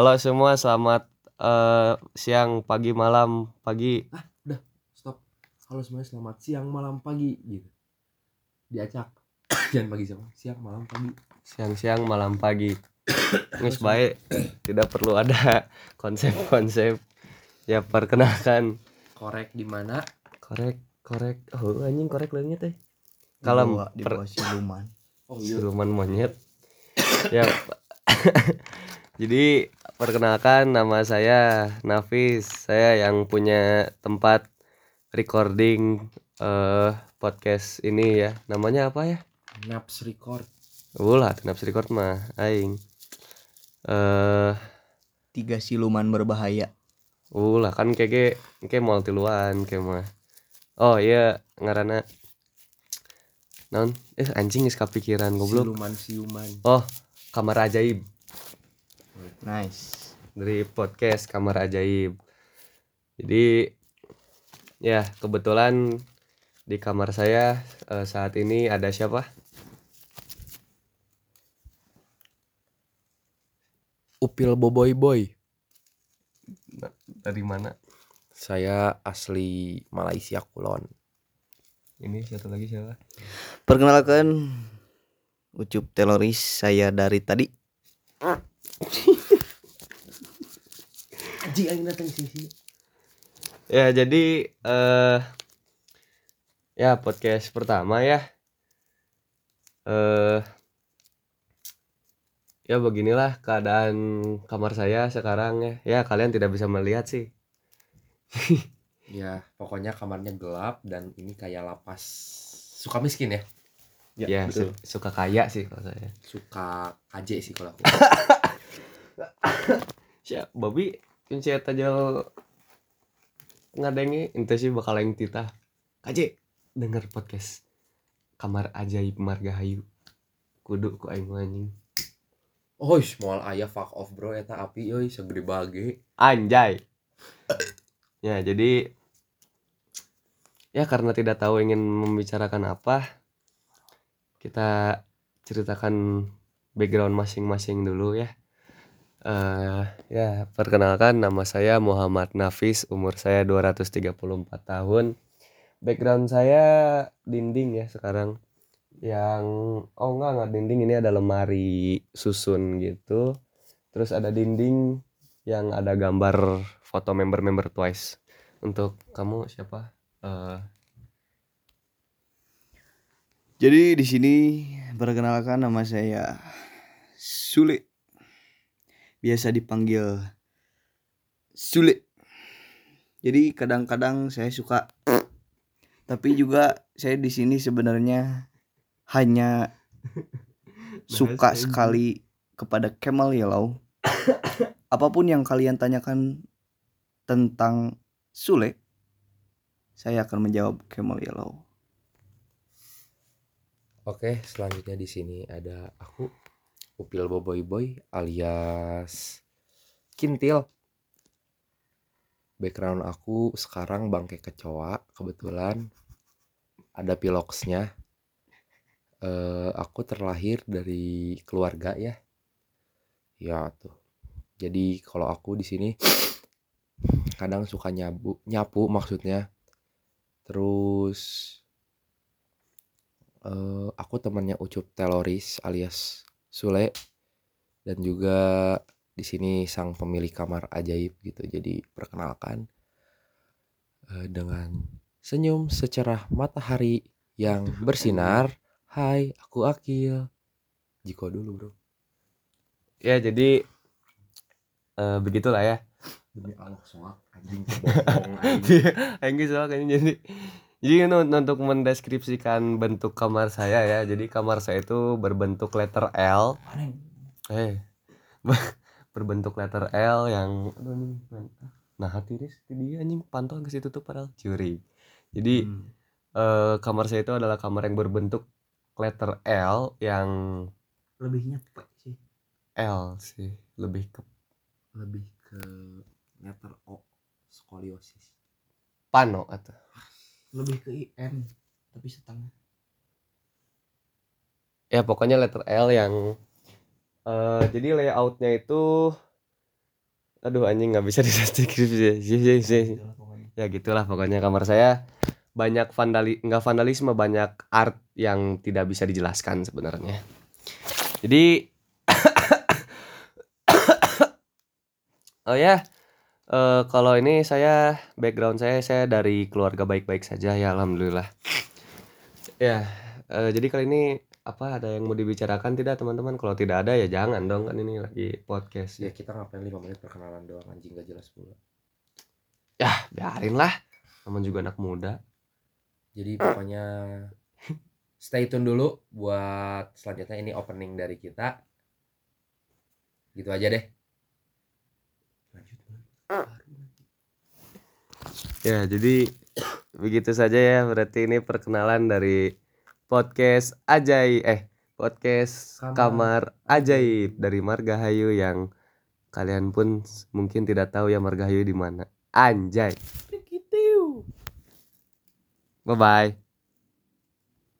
Halo semua, selamat eh, siang, pagi, malam, pagi. stop halo semuanya selamat siang malam pagi gitu diacak jangan pagi siang siang malam pagi Siang-siang, malam, pagi. Nges baik, tidak perlu ada konsep-konsep. Ya perkenalkan, korek di mana korek, korek. Oh anjing korek leungit teh. Bawah- di bawah siluman oh siluman monyet. ya. Jadi perkenalkan nama saya Nafis. Saya yang punya tempat recording eh podcast ini ya. Namanya apa ya? naps record Ulah, naps record mah aing. Eh, tiga siluman berbahaya ulah kan kayak kayak mau tiluan kayak mah. Oh iya, ngarana non eh anjing geus kapikiran goblok. siluman siluman Oh, kamar ajaib nice dari podcast kamar ajaib. Jadi ya kebetulan di kamar saya eh, saat ini ada siapa? upil boboy boy Dari mana? saya asli Malaysia Kulon Ini satu lagi siapa? perkenalkan ucup teroris saya dari tadi anjing aing datang sih Ya, jadi eh ya podcast pertama ya. Eh ya beginilah keadaan kamar saya sekarang ya. Ya, kalian tidak bisa melihat sih. ya pokoknya kamarnya gelap dan ini kayak lapas suka miskin ya Ya, su- suka kaya sih kalau saya. suka KJ sih kalau aku Siap, Bobby kunci eta jauh ngadengi ente sih bakal yang titah. Kaje denger podcast Kamar Ajaib Margahayu. Kudu ku aing anjing. oh moal ayah fuck off bro eta api euy segede bage Anjay. ya, jadi ya karena tidak tahu ingin membicarakan apa, kita ceritakan background masing-masing dulu ya. Eh ya, perkenalkan nama saya Muhammad Nafis, umur saya 234 tahun. Background saya dinding ya sekarang. Yang oh enggak enggak dinding ini ada lemari susun gitu. Terus ada dinding yang ada gambar foto member-member Twice. Untuk kamu siapa? Eh jadi di sini perkenalkan nama saya Sule biasa dipanggil Sule jadi kadang-kadang saya suka tapi juga saya di sini sebenarnya hanya suka sekali kepada Kemal Yellow. Apa pun yang kalian tanyakan tentang Sule, saya akan menjawab Kemal Yellow. Oke, selanjutnya di sini ada aku Upil Boboy Boy alias Kintil. Background aku sekarang bangke kecoa kebetulan ada piloksnya. Eh, aku terlahir dari keluarga ya. Ya tuh. Jadi kalau aku di sini kadang suka nyabu, nyapu maksudnya. Terus eh aku temannya Ucup Teloris alias Sule dan juga di sini sang pemilik kamar ajaib gitu. Jadi perkenalkan eh, dengan senyum secerah matahari yang bersinar. Hai, aku Akil. Jiko dulu, Bro. ya jadi eh begitulah ya. Demi Allah soal anjing soal kayaknya jadi jadi nu- untuk mendeskripsikan bentuk kamar saya ya. Jadi kamar saya itu berbentuk letter L. Eh. berbentuk letter L yang nah hati ris dia anjing pantau ke situ tuh padahal curi. Jadi Hmm. eh, kamar saya itu adalah kamar yang berbentuk letter L yang Lebih nyepek sih. L sih lebih ke lebih ke letter O skoliosis. pano atau Lebih ke IM tapi setengah. ya pokoknya letter L yang eh jadi layoutnya itu aduh anjing nggak bisa dideskripsi ya gitulah pokoknya. Kamar saya banyak vandali nggak vandalisme banyak art yang tidak bisa dijelaskan sebenarnya. Jadi oh ya eh, kalau ini saya background saya saya dari keluarga baik-baik saja ya alhamdulillah. Ya eh, jadi kali ini apa ada yang mau dibicarakan tidak teman-teman? Kalau tidak ada ya jangan dong kan ini lagi podcast. Ya kita ngapain 5 menit perkenalan doang anjing gak jelas pula. Ya biarin lah. Teman juga anak muda. Jadi pokoknya stay tune dulu buat selanjutnya. Ini opening dari kita. Gitu aja deh. Ya, jadi begitu saja ya. Berarti ini perkenalan dari podcast Ajaib eh podcast Kamar Kamar Ajaib dari Margahayu yang kalian pun mungkin tidak tahu ya Margahayu di mana. Anjay. Begitu. Bye bye.